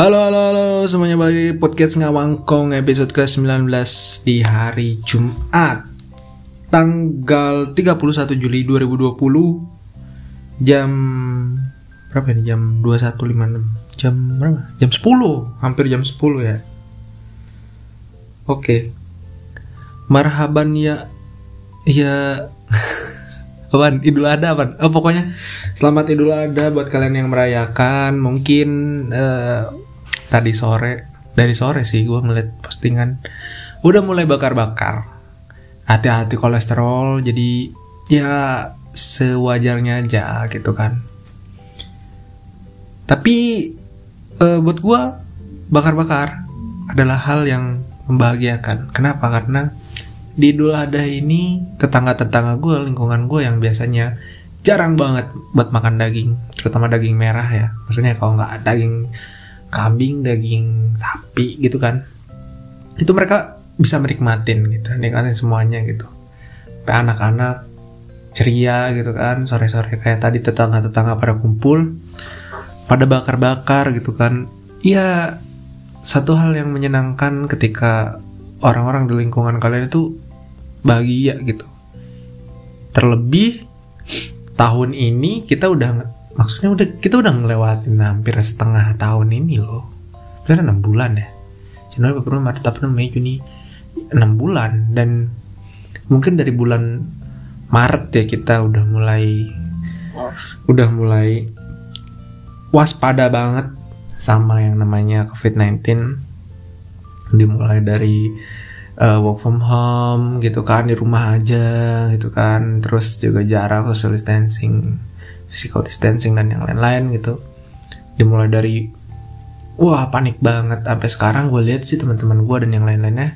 Halo halo halo semuanya balik di podcast ngawangkong episode ke-19 di hari Jumat Tanggal 31 Juli 2020 Jam berapa ini jam 21.56 Jam berapa? Jam 10 Hampir jam 10 ya Oke Marhaban ya Ya Apaan? Idul Adha apaan? Oh pokoknya Selamat Idul Adha buat kalian yang merayakan Mungkin eh, Tadi sore Dari sore sih gue ngeliat postingan Udah mulai bakar-bakar Hati-hati kolesterol Jadi ya sewajarnya aja gitu kan Tapi eh, buat gue Bakar-bakar adalah hal yang membahagiakan Kenapa? Karena di Idul Adha ini tetangga-tetangga gue, lingkungan gue yang biasanya jarang banget buat makan daging, terutama daging merah ya. Maksudnya kalau nggak daging kambing, daging sapi gitu kan, itu mereka bisa menikmatin gitu, nikmatin semuanya gitu. Sampai anak-anak ceria gitu kan, sore-sore kayak tadi tetangga-tetangga pada kumpul, pada bakar-bakar gitu kan. Iya, satu hal yang menyenangkan ketika orang-orang di lingkungan kalian itu bahagia gitu. Terlebih tahun ini kita udah maksudnya udah kita udah ngelewatin hampir setengah tahun ini loh. Kan 6 bulan ya. Januari, Februari, Maret, April, Mei, Juni. 6 bulan dan mungkin dari bulan Maret ya kita udah mulai udah mulai waspada banget sama yang namanya COVID-19 dimulai dari uh, work from home gitu kan di rumah aja gitu kan. Terus juga jarak social distancing physical distancing dan yang lain-lain gitu. Dimulai dari wah panik banget. Sampai sekarang gue lihat sih teman-teman gue dan yang lain-lainnya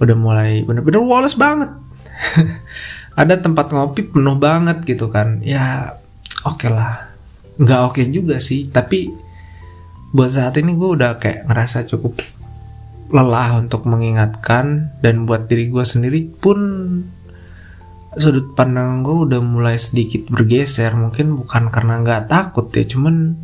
udah mulai bener-bener woles banget. Ada tempat ngopi penuh banget gitu kan. Ya oke okay lah. Nggak oke okay juga sih tapi buat saat ini gue udah kayak ngerasa cukup lelah untuk mengingatkan. Dan buat diri gue sendiri pun sudut pandang gue udah mulai sedikit bergeser. Mungkin bukan karena nggak takut ya cuman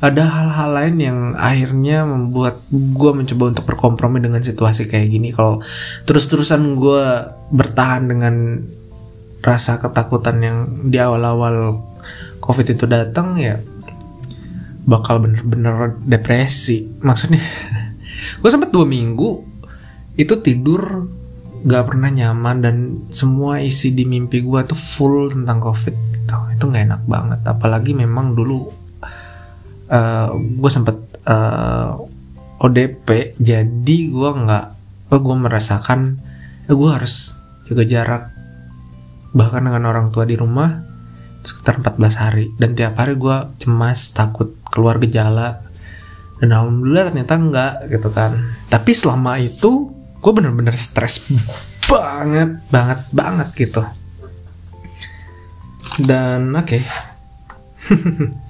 ada hal-hal lain yang akhirnya membuat gue mencoba untuk berkompromi dengan situasi kayak gini. Kalau terus-terusan gue bertahan dengan rasa ketakutan yang di awal-awal covid itu datang ya bakal bener-bener depresi. Maksudnya gue sempet dua minggu itu tidur gak pernah nyaman dan semua isi di mimpi gue tuh full tentang covid gitu. Itu nggak enak banget. Apalagi memang dulu uh, eh, gue sempet uh, eh, ODP jadi gue nggak gue merasakan eh, gue harus jaga jarak bahkan dengan orang tua di rumah sekitar 14 hari. Dan tiap hari gue cemas takut keluar gejala. Dan alhamdulillah ternyata enggak gitu kan. Tapi selama itu gue bener-bener stres banget banget banget gitu. Dan oke. Okay.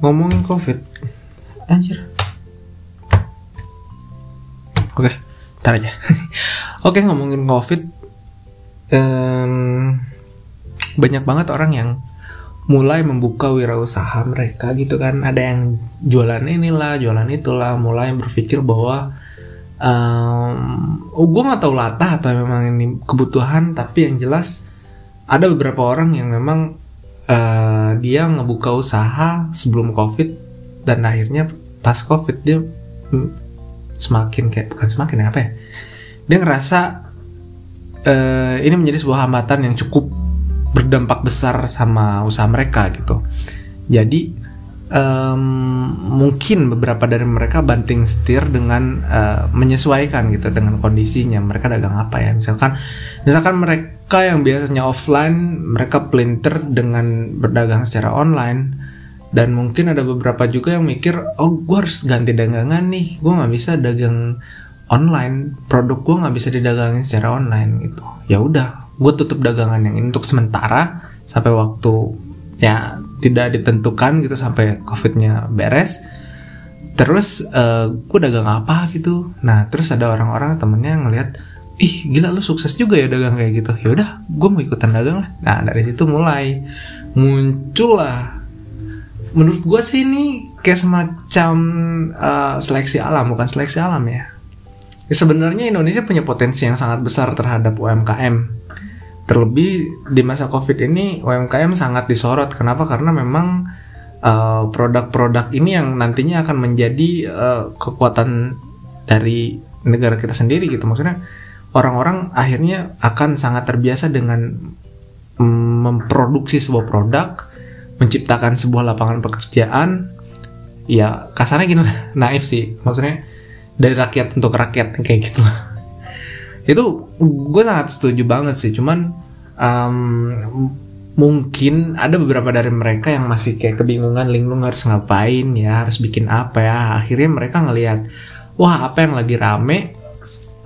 ngomongin covid. Anjir. Oke okay, ntar aja. Oke okay, ngomongin covid um, banyak banget orang yang mulai membuka wirausaha mereka gitu kan. Ada yang jualan inilah jualan itulah mulai berpikir bahwa um, oh gue nggak tahu latah atau memang ini kebutuhan tapi yang jelas ada beberapa orang yang memang uh, dia ngebuka usaha sebelum covid dan akhirnya pas covid dia semakin kayak bukan semakin ya apa ya dia ngerasa uh, ini menjadi sebuah hambatan yang cukup berdampak besar sama usaha mereka gitu. Jadi um, mungkin beberapa dari mereka banting setir dengan uh, menyesuaikan gitu dengan kondisinya. Mereka dagang apa ya? Misalkan misalkan mereka yang biasanya offline, mereka pelintir dengan berdagang secara online. Dan mungkin ada beberapa juga yang mikir, oh gue harus ganti dagangan nih, gue nggak bisa dagang online, produk gue nggak bisa didagangin secara online gitu. Ya udah, gue tutup dagangan yang ini untuk sementara sampai waktu ya tidak ditentukan gitu sampai covidnya beres. Terus uh, eh, gue dagang apa gitu. Nah terus ada orang-orang temennya ngelihat ih gila lu sukses juga ya dagang kayak gitu. Ya udah gue mau ikutan dagang lah. Nah dari situ mulai muncullah. Menurut gue sih ini kayak semacam uh, seleksi alam bukan seleksi alam ya. ya sebenarnya Indonesia punya potensi yang sangat besar terhadap UMKM terlebih di masa covid ini UMKM sangat disorot. Kenapa? Karena memang uh, produk-produk uh, ini yang nantinya akan menjadi uh, kekuatan dari negara kita sendiri gitu. Maksudnya orang-orang akhirnya akan sangat terbiasa dengan mm, memproduksi sebuah produk menciptakan sebuah lapangan pekerjaan. Ya kasarnya gini lah naif sih. Maksudnya dari rakyat untuk rakyat kayak gitu itu gue sangat setuju banget sih cuman um, mungkin ada beberapa dari mereka yang masih kayak kebingungan linglung harus ngapain ya? Harus bikin apa ya? Akhirnya mereka ngelihat wah apa yang lagi rame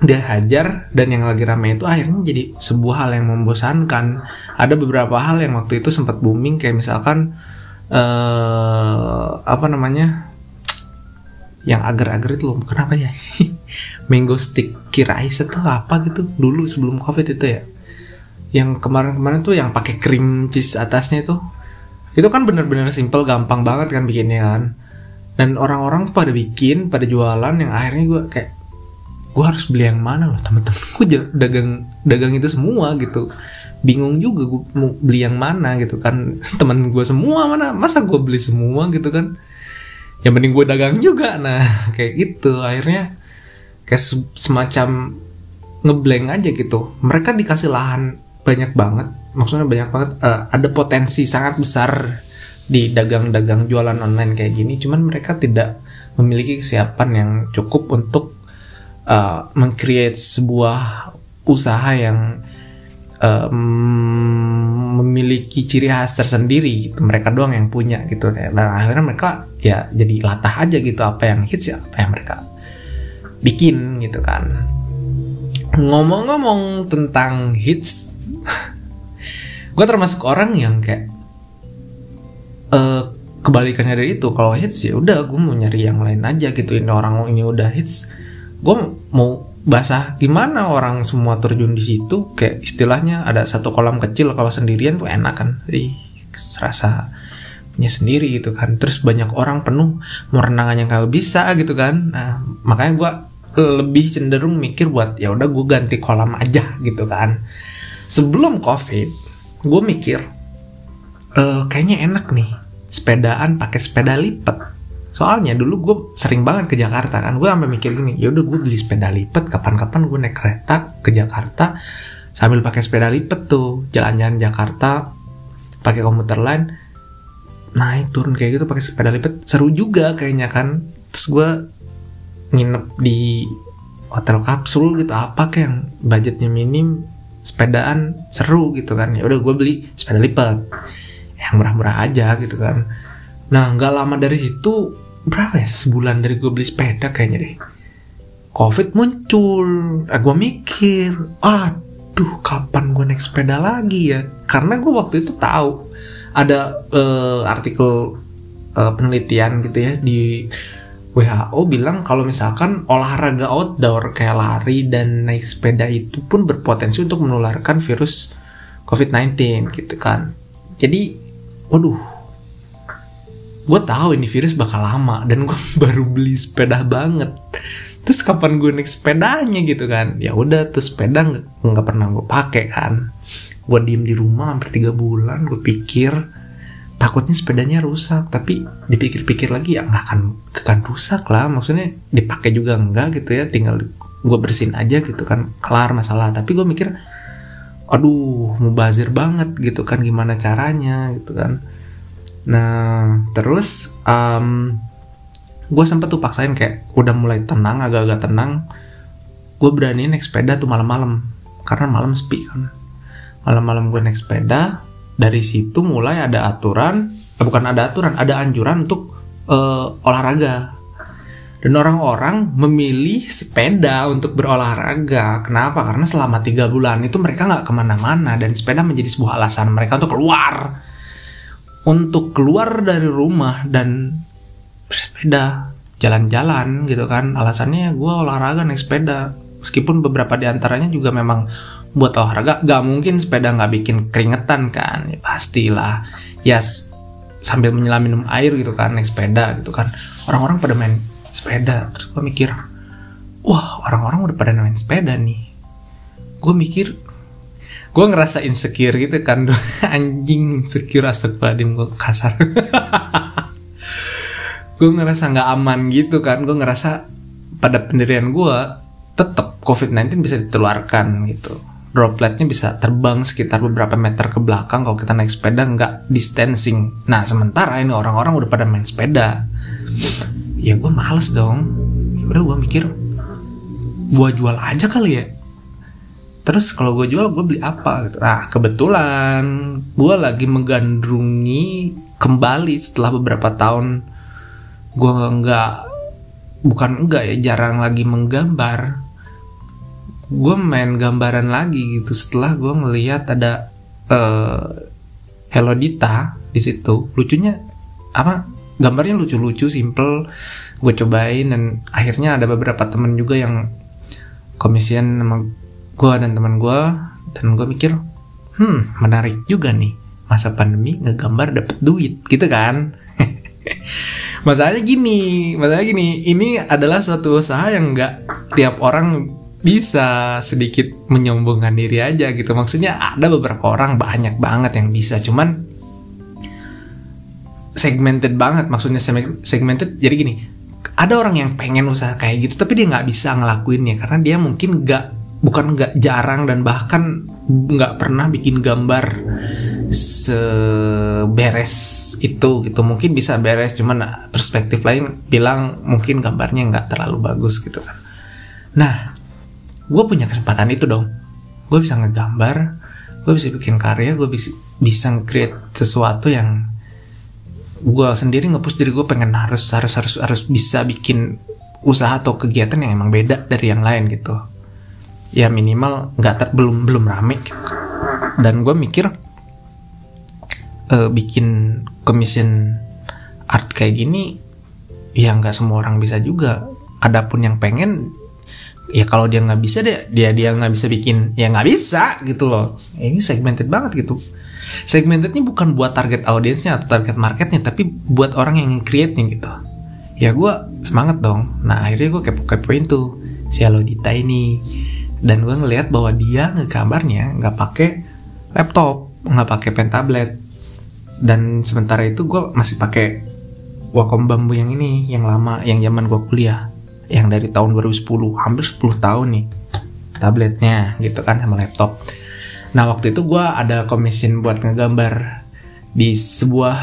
dia hajar dan yang lagi rame itu akhirnya jadi sebuah hal yang membosankan. Ada beberapa hal yang waktu itu sempat booming kayak misalkan uh, apa namanya yang agar-agar itu loh kenapa ya mango sticky rice itu apa gitu? Dulu sebelum covid itu ya. Yang kemarin-kemarin tuh yang pakai cream cheese atasnya itu. Itu kan bener-bener simple gampang banget kan bikinnya kan. Dan orang-orang pada bikin pada jualan yang akhirnya gue kayak gue harus beli yang mana loh temen-temen? Gue dagang dagang itu semua gitu. Bingung juga gue mau beli yang mana gitu kan. Teman gue semua mana masa gue beli semua? gitu kan. Yang mending gue dagang juga. Nah kayak gitu. Akhirnya kayak semacam ngeblank aja gitu. Mereka dikasih lahan banyak banget. Maksudnya banyak banget uh, ada potensi sangat besar di dagang-dagang jualan online kayak gini. Cuman mereka tidak memiliki kesiapan yang cukup untuk uh, mengcreate sebuah usaha yang uh, memiliki ciri khas tersendiri gitu. mereka doang yang punya gitu. Dan akhirnya mereka ya jadi latah aja gitu apa yang hits ya apa yang mereka bikin gitu kan. Ngomong-ngomong tentang hits gue termasuk orang yang kayak uh, kebalikannya dari itu. Kalau hits ya udah gue mau nyari yang lain aja gitu. Ini orang ini udah hits gue mau basah gimana orang semua terjun di situ. Kayak istilahnya ada satu kolam kecil kalau sendirian tuh enak kan. Ih serasa punya sendiri gitu kan. Terus banyak orang penuh mau renang aja nggak bisa gitu kan. Nah makanya gue lebih cenderung mikir buat ya udah gue ganti kolam aja gitu kan. Sebelum covid gue mikir e, kayaknya enak nih sepedaan pakai sepeda lipat. Soalnya dulu gue sering banget ke Jakarta kan gue sampai mikir gini ya udah gue beli sepeda lipat kapan-kapan gue naik kereta ke Jakarta sambil pakai sepeda lipat tuh jalan-jalan Jakarta pakai komuter lain naik turun kayak gitu pakai sepeda lipat. Seru juga kayaknya kan. Terus gue nginep di hotel kapsul gitu. Apa kayak yang budgetnya minim sepedaan seru gitu kan. Ya udah gue beli sepeda lipat. Yang murah-murah aja gitu kan. Nah nggak lama dari situ berapa ya sebulan dari gue beli sepeda kayaknya deh. Covid muncul. Nah, gue mikir aduh kapan gue naik sepeda lagi ya? Karena gue waktu itu tahu ada uh, artikel uh, penelitian gitu ya di WHO bilang kalau misalkan olahraga outdoor kayak lari dan naik sepeda itu pun berpotensi untuk menularkan virus COVID-19 gitu kan. Jadi, waduh, gue tahu ini virus bakal lama dan gue baru beli sepeda banget. Terus kapan gue naik sepedanya gitu kan? Ya udah, terus sepeda nggak pernah gue pakai kan. Gue diem di rumah hampir tiga bulan, gue pikir takutnya sepedanya rusak tapi dipikir-pikir lagi ya nggak akan akan rusak lah. Maksudnya dipakai juga enggak gitu ya tinggal gue bersihin aja gitu kan kelar masalah. Tapi gue mikir aduh mubazir banget gitu kan gimana caranya gitu kan. Nah terus um, gue sempet tuh paksain kayak udah mulai tenang agak-agak tenang gue berani naik sepeda tuh malam-malam. Karena malam sepi kan. Malam-malam gue naik sepeda dari situ mulai ada aturan eh, bukan ada aturan ada anjuran untuk uh, olahraga dan orang-orang memilih sepeda untuk berolahraga. Kenapa? Karena selama tiga bulan itu mereka nggak ke mana-mana dan sepeda menjadi sebuah alasan mereka untuk keluar, untuk keluar dari rumah dan bersepeda, jalan-jalan gitu kan. Alasannya gue olahraga naik sepeda. Meskipun beberapa di antaranya juga memang buat olahraga, gak mungkin sepeda nggak bikin keringetan kan? Ya, pastilah. Ya sambil menyelam minum air gitu kan naik sepeda gitu kan. Orang-orang pada main sepeda. Terus gue mikir wah orang-orang udah pada main sepeda nih. Gue mikir gue ngerasa insecure gitu kan. Anjing insecure astagfirullahaladzim gue kasar. Gue ngerasa nggak aman gitu kan. Gue ngerasa pada pendirian gue tetap COVID-19 bisa ditularkan gitu. Dropletnya bisa terbang sekitar beberapa meter ke belakang kalau kita naik sepeda nggak distancing. Nah sementara ini orang-orang udah pada main sepeda. Ya gue males dong. Ya udah gue mikir gue jual aja kali ya. Terus kalau gue jual gue beli apa gitu. Nah kebetulan gue lagi menggandrungi kembali setelah beberapa tahun gue nggak bukan enggak ya jarang lagi menggambar. Gue main gambaran lagi gitu setelah gue ngeliat ada uh, Hello Dita di situ. Lucunya apa gambarnya lucu-lucu simple gue cobain dan akhirnya ada beberapa temen juga yang komisian sama gue dan teman gue dan gue mikir hmm menarik juga nih masa pandemi ngegambar dapet duit gitu kan masalahnya gini masalahnya gini ini adalah suatu usaha yang nggak tiap orang bisa sedikit menyombongkan diri aja gitu. Maksudnya ada beberapa orang banyak banget yang bisa cuman segmented banget maksudnya segmented jadi gini ada orang yang pengen usaha kayak gitu tapi dia nggak bisa ngelakuinnya karena dia mungkin nggak bukan nggak jarang dan bahkan nggak pernah bikin gambar seberes itu gitu. Mungkin bisa beres cuman perspektif lain bilang mungkin gambarnya nggak terlalu bagus gitu kan. Nah gue punya kesempatan itu dong. Gue bisa ngegambar gue bisa bikin karya gue bisa bisa create sesuatu yang gue sendiri ngepush diri gue pengen harus harus harus harus bisa bikin usaha atau kegiatan yang emang beda dari yang lain gitu. Ya minimal nggak ter belum belum rame gitu. Dan gue mikir uh, bikin commission art kayak gini ya nggak semua orang bisa juga. Adapun yang pengen ya kalau dia nggak bisa deh dia dia nggak bisa bikin. Ya nggak bisa gitu loh. Ini segmented banget gitu. Segmentednya bukan buat target audiensnya atau target marketnya tapi buat orang yang create nih gitu. Ya gue semangat dong. Nah akhirnya gue kepo kepoin tuh si Alodita ini. Dan gue ngelihat bahwa dia ngegambarnya nggak pakai laptop nggak pakai pen tablet dan sementara itu gue masih pakai Wacom bambu yang ini yang lama yang zaman gue kuliah. Yang dari tahun 2010 hampir 10 tahun nih tabletnya gitu kan sama laptop. Nah waktu itu gue ada komisin buat ngegambar di sebuah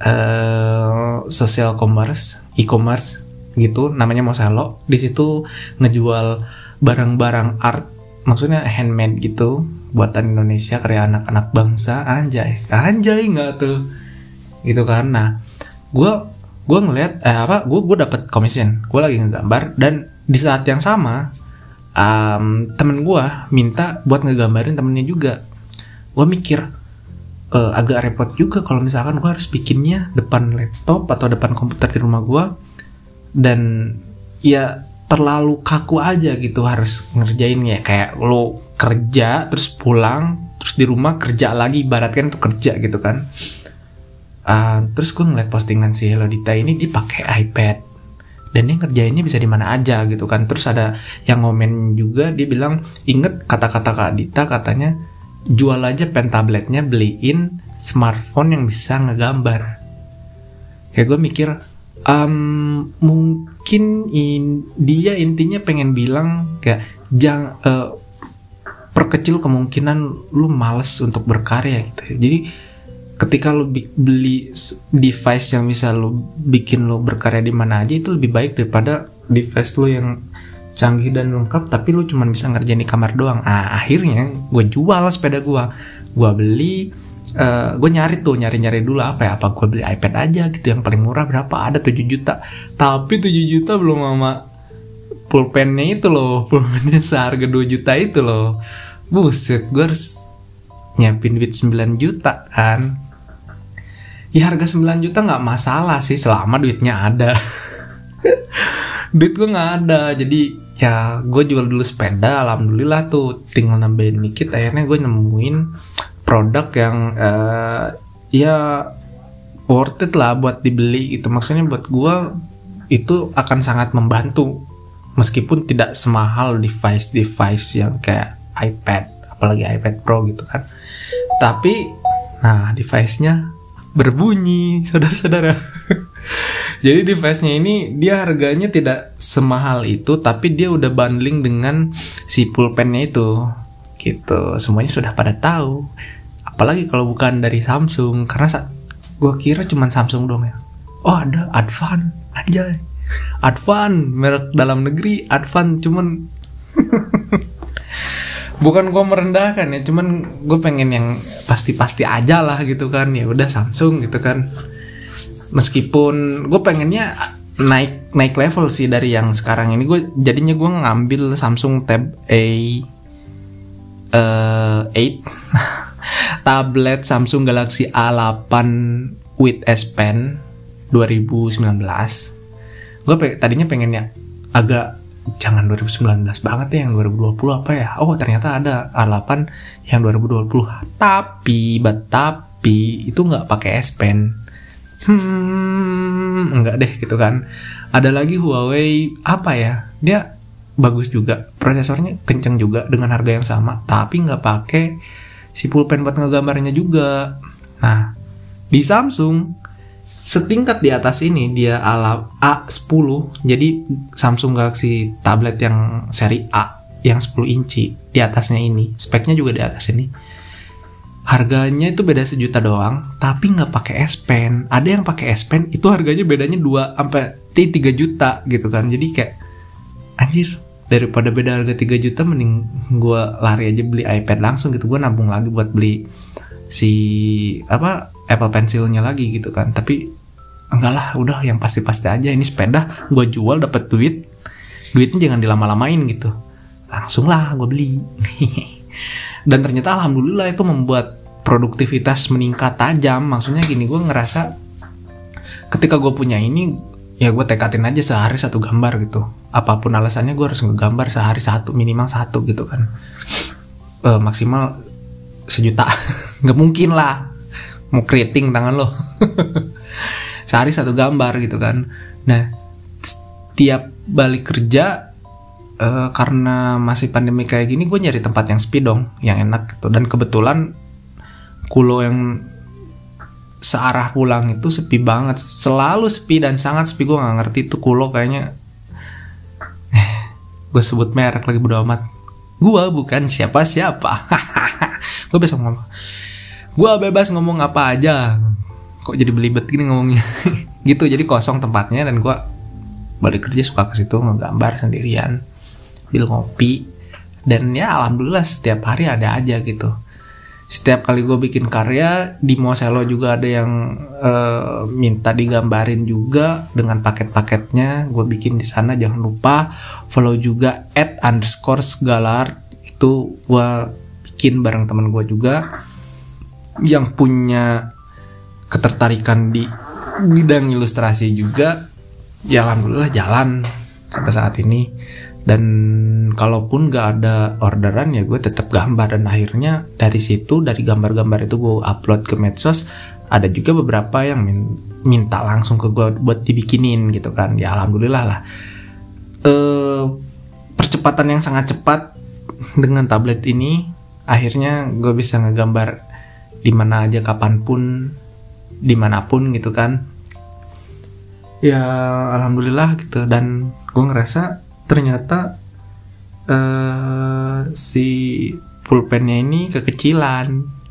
uh, social commerce e-commerce gitu namanya Moselo. Di situ ngejual barang-barang art maksudnya handmade gitu buatan Indonesia karya anak-anak bangsa. Anjay anjay nggak tuh? Gitu kan nah gue gue ngeliat eh apa gue gue dapat commission. Gue lagi ngegambar dan di saat yang sama um, temen gue minta buat ngegambarin temennya juga. Gue mikir uh, agak repot juga kalau misalkan gue harus bikinnya depan laptop atau depan komputer di rumah gue dan ya terlalu kaku aja gitu harus ngerjainnya. Kayak lo kerja terus pulang terus di rumah kerja lagi ibaratkan itu kerja gitu kan. Uh, terus gue ngeliat postingan si Hello Dita ini dipakai iPad. Dan dia ngerjainnya bisa di mana aja gitu kan. Terus ada yang ngomen juga dia bilang inget kata-kata Kak Dita katanya jual aja pen tabletnya beliin smartphone yang bisa ngegambar. Kayak gue mikir um, mungkin in, dia intinya pengen bilang kayak jangan uh, eh, perkecil kemungkinan lu males untuk berkarya gitu. Jadi ketika lo beli device yang bisa lo bikin lo berkarya di mana aja itu lebih baik daripada device lo yang canggih dan lengkap tapi lo cuma bisa ngerjain di kamar doang. Ah akhirnya gue jual sepeda gue gue beli uh, eh, gue nyari tuh nyari-nyari dulu apa ya apa gue beli iPad aja gitu yang paling murah berapa? Ada 7 juta. Tapi 7 juta belum sama pulpennya itu loh pulpennya seharga 2 juta itu loh. Buset gue harus nyiapin duit 9 juta kan? Ya harga 9 juta nggak masalah sih selama duitnya ada. Duit gue nggak ada jadi ya gue jual dulu sepeda alhamdulillah tuh tinggal nambahin dikit akhirnya gue nemuin produk yang uh, ya worth it lah buat dibeli gitu. Maksudnya buat gue itu akan sangat membantu. Meskipun tidak semahal device device yang kayak iPad apalagi iPad Pro gitu kan. Tapi nah device-nya berbunyi saudara-saudara. Jadi device-nya ini dia harganya tidak semahal itu tapi dia udah bundling dengan si pulpennya itu gitu. Semuanya sudah pada tahu. Apalagi kalau bukan dari Samsung. Karena gue kira cuma Samsung dong ya. Oh ada Advan. Aja Advan merek dalam negeri. Advan cuman bukan gue merendahkan ya. Cuman gue pengen yang pasti-pasti aja lah gitu kan. Ya udah Samsung gitu kan. Meskipun gue pengennya naik naik level sih dari yang sekarang ini. Gue jadinya gue ngambil Samsung Tab A uh, 8 tablet Samsung Galaxy A8 with S Pen 2019 gue pe tadinya pengennya agak jangan 2019 banget ya yang 2020 apa ya? Oh ternyata ada A8 yang 2020 tapi tapi itu nggak pakai S Pen. Hmm enggak deh gitu kan. Ada lagi Huawei apa ya? Dia bagus juga prosesornya kenceng juga dengan harga yang sama tapi nggak pakai si pulpen buat ngegambarnya juga. Nah, di Samsung setingkat di atas ini dia ala A10. Jadi Samsung Galaxy tablet yang seri A yang 10 inci di atasnya ini. Speknya juga di atas ini. Harganya itu beda sejuta doang, tapi nggak pakai S Pen. Ada yang pakai S Pen itu harganya bedanya 2 sampai 3 juta gitu kan. Jadi kayak anjir, daripada beda harga 3 juta mending gue lari aja beli iPad langsung gitu. Gue nabung lagi buat beli si apa Apple Pencilnya lagi gitu kan. Tapi enggak lah udah yang pasti-pasti aja. Ini sepeda gue jual dapat duit. Duitnya jangan dilama-lamain gitu. Langsung lah gue beli. Dan ternyata alhamdulillah itu membuat produktivitas meningkat tajam. Maksudnya gini gue ngerasa ketika gue punya ini ya gue tekatin aja sehari satu gambar gitu. Apa pun alasannya gue harus ngegambar sehari satu minimal satu gitu kan. E, maksimal sejuta. Nggak mungkin lah. Mau keriting tangan lo. Sehari satu gambar gitu kan. Nah tiap balik kerja e, karena masih pandemi kayak gini gue nyari tempat yang sepi dong yang enak gitu. Dan kebetulan kulo yang searah pulang itu sepi banget. Selalu sepi dan sangat sepi. Gue nggak ngerti tuh kulo kayaknya. Gue sebut merek lagi bodo amat. Gue bukan siapa siapa gue bisa ngomong. Gue bebas ngomong apa aja. Kok jadi belibet gini ngomongnya? Gitu jadi kosong tempatnya dan gue balik kerja suka ke situ ngegambar sendirian bil ngopi. Dan ya alhamdulillah setiap hari ada aja gitu setiap kali gue bikin karya di Moselo juga ada yang uh, minta digambarin juga dengan paket-paketnya. Gue bikin di sana jangan lupa follow juga at underscore galar itu gue bikin bareng teman gue juga yang punya ketertarikan di bidang ilustrasi juga. Ya alhamdulillah jalan sampai saat ini dan kalaupun gak ada orderan ya gue tetap gambar. Dan akhirnya dari situ dari gambar-gambar itu gue upload ke medsos ada juga beberapa yang minta langsung ke gue buat dibikinin gitu kan. Ya alhamdulillah lah. E, percepatan yang sangat cepat dengan tablet ini akhirnya gue bisa ngegambar di mana aja kapan pun di mana pun gitu kan. Ya alhamdulillah gitu. Dan gue ngerasa ternyata uh, si pulpennya ini kekecilan.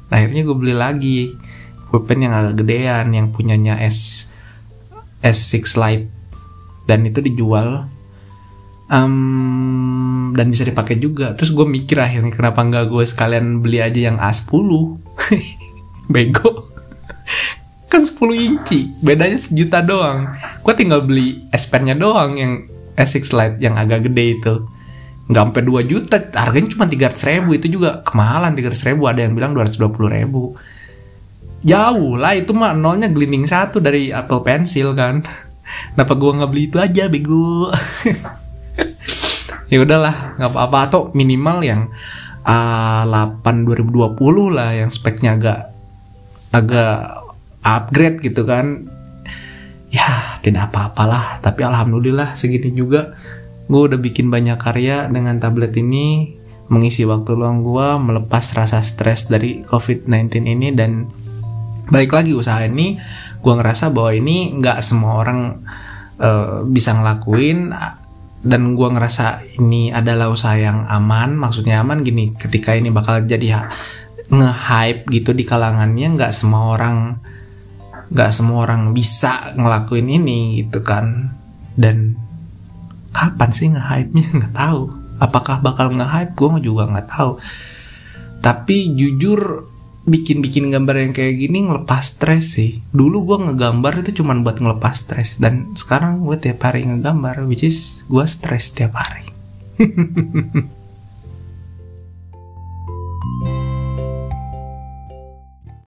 Akhirnya gue beli lagi pulpen yang agak gedean yang punyanya S S6 Lite. Dan itu dijual um, dan bisa dipakai juga. Terus gue mikir akhirnya kenapa nggak gue sekalian beli aja yang A10 bego. Kan 10 inci bedanya sejuta doang. Gue tinggal beli S Pen nya doang yang S6 Lite yang agak gede itu. Nggak sampai 2 juta harganya cuma 300 ribu. Itu juga kemahalan 300 ribu. Ada yang bilang 220 ribu. Jauh lah itu mah nolnya glinding satu dari Apple Pencil kan. Kenapa gue nggak beli itu aja bego? Ya udahlah nggak apa-apa. Atau minimal yang A8 2020 lah yang speknya agak agak upgrade gitu kan ya tidak apa-apalah. Tapi alhamdulillah segini juga. Gue udah bikin banyak karya dengan tablet ini mengisi waktu luang gue melepas rasa stres dari covid-19 ini dan baik lagi usaha ini gue ngerasa bahwa ini nggak semua orang uh, bisa ngelakuin dan gue ngerasa ini adalah usaha yang aman. Maksudnya aman gini ketika ini bakal jadi nge-hype gitu di kalangannya nggak semua orang nggak semua orang bisa ngelakuin ini gitu kan. Dan kapan sih nge-hype-nya? Nggak tahu. Apakah bakal nge-hype? Gue juga nggak tahu. Tapi jujur bikin-bikin gambar yang kayak gini ngelepas stres sih. Dulu gue ngegambar itu cuma buat ngelepas stres. Dan sekarang gue tiap hari ngegambar which is gue stres tiap hari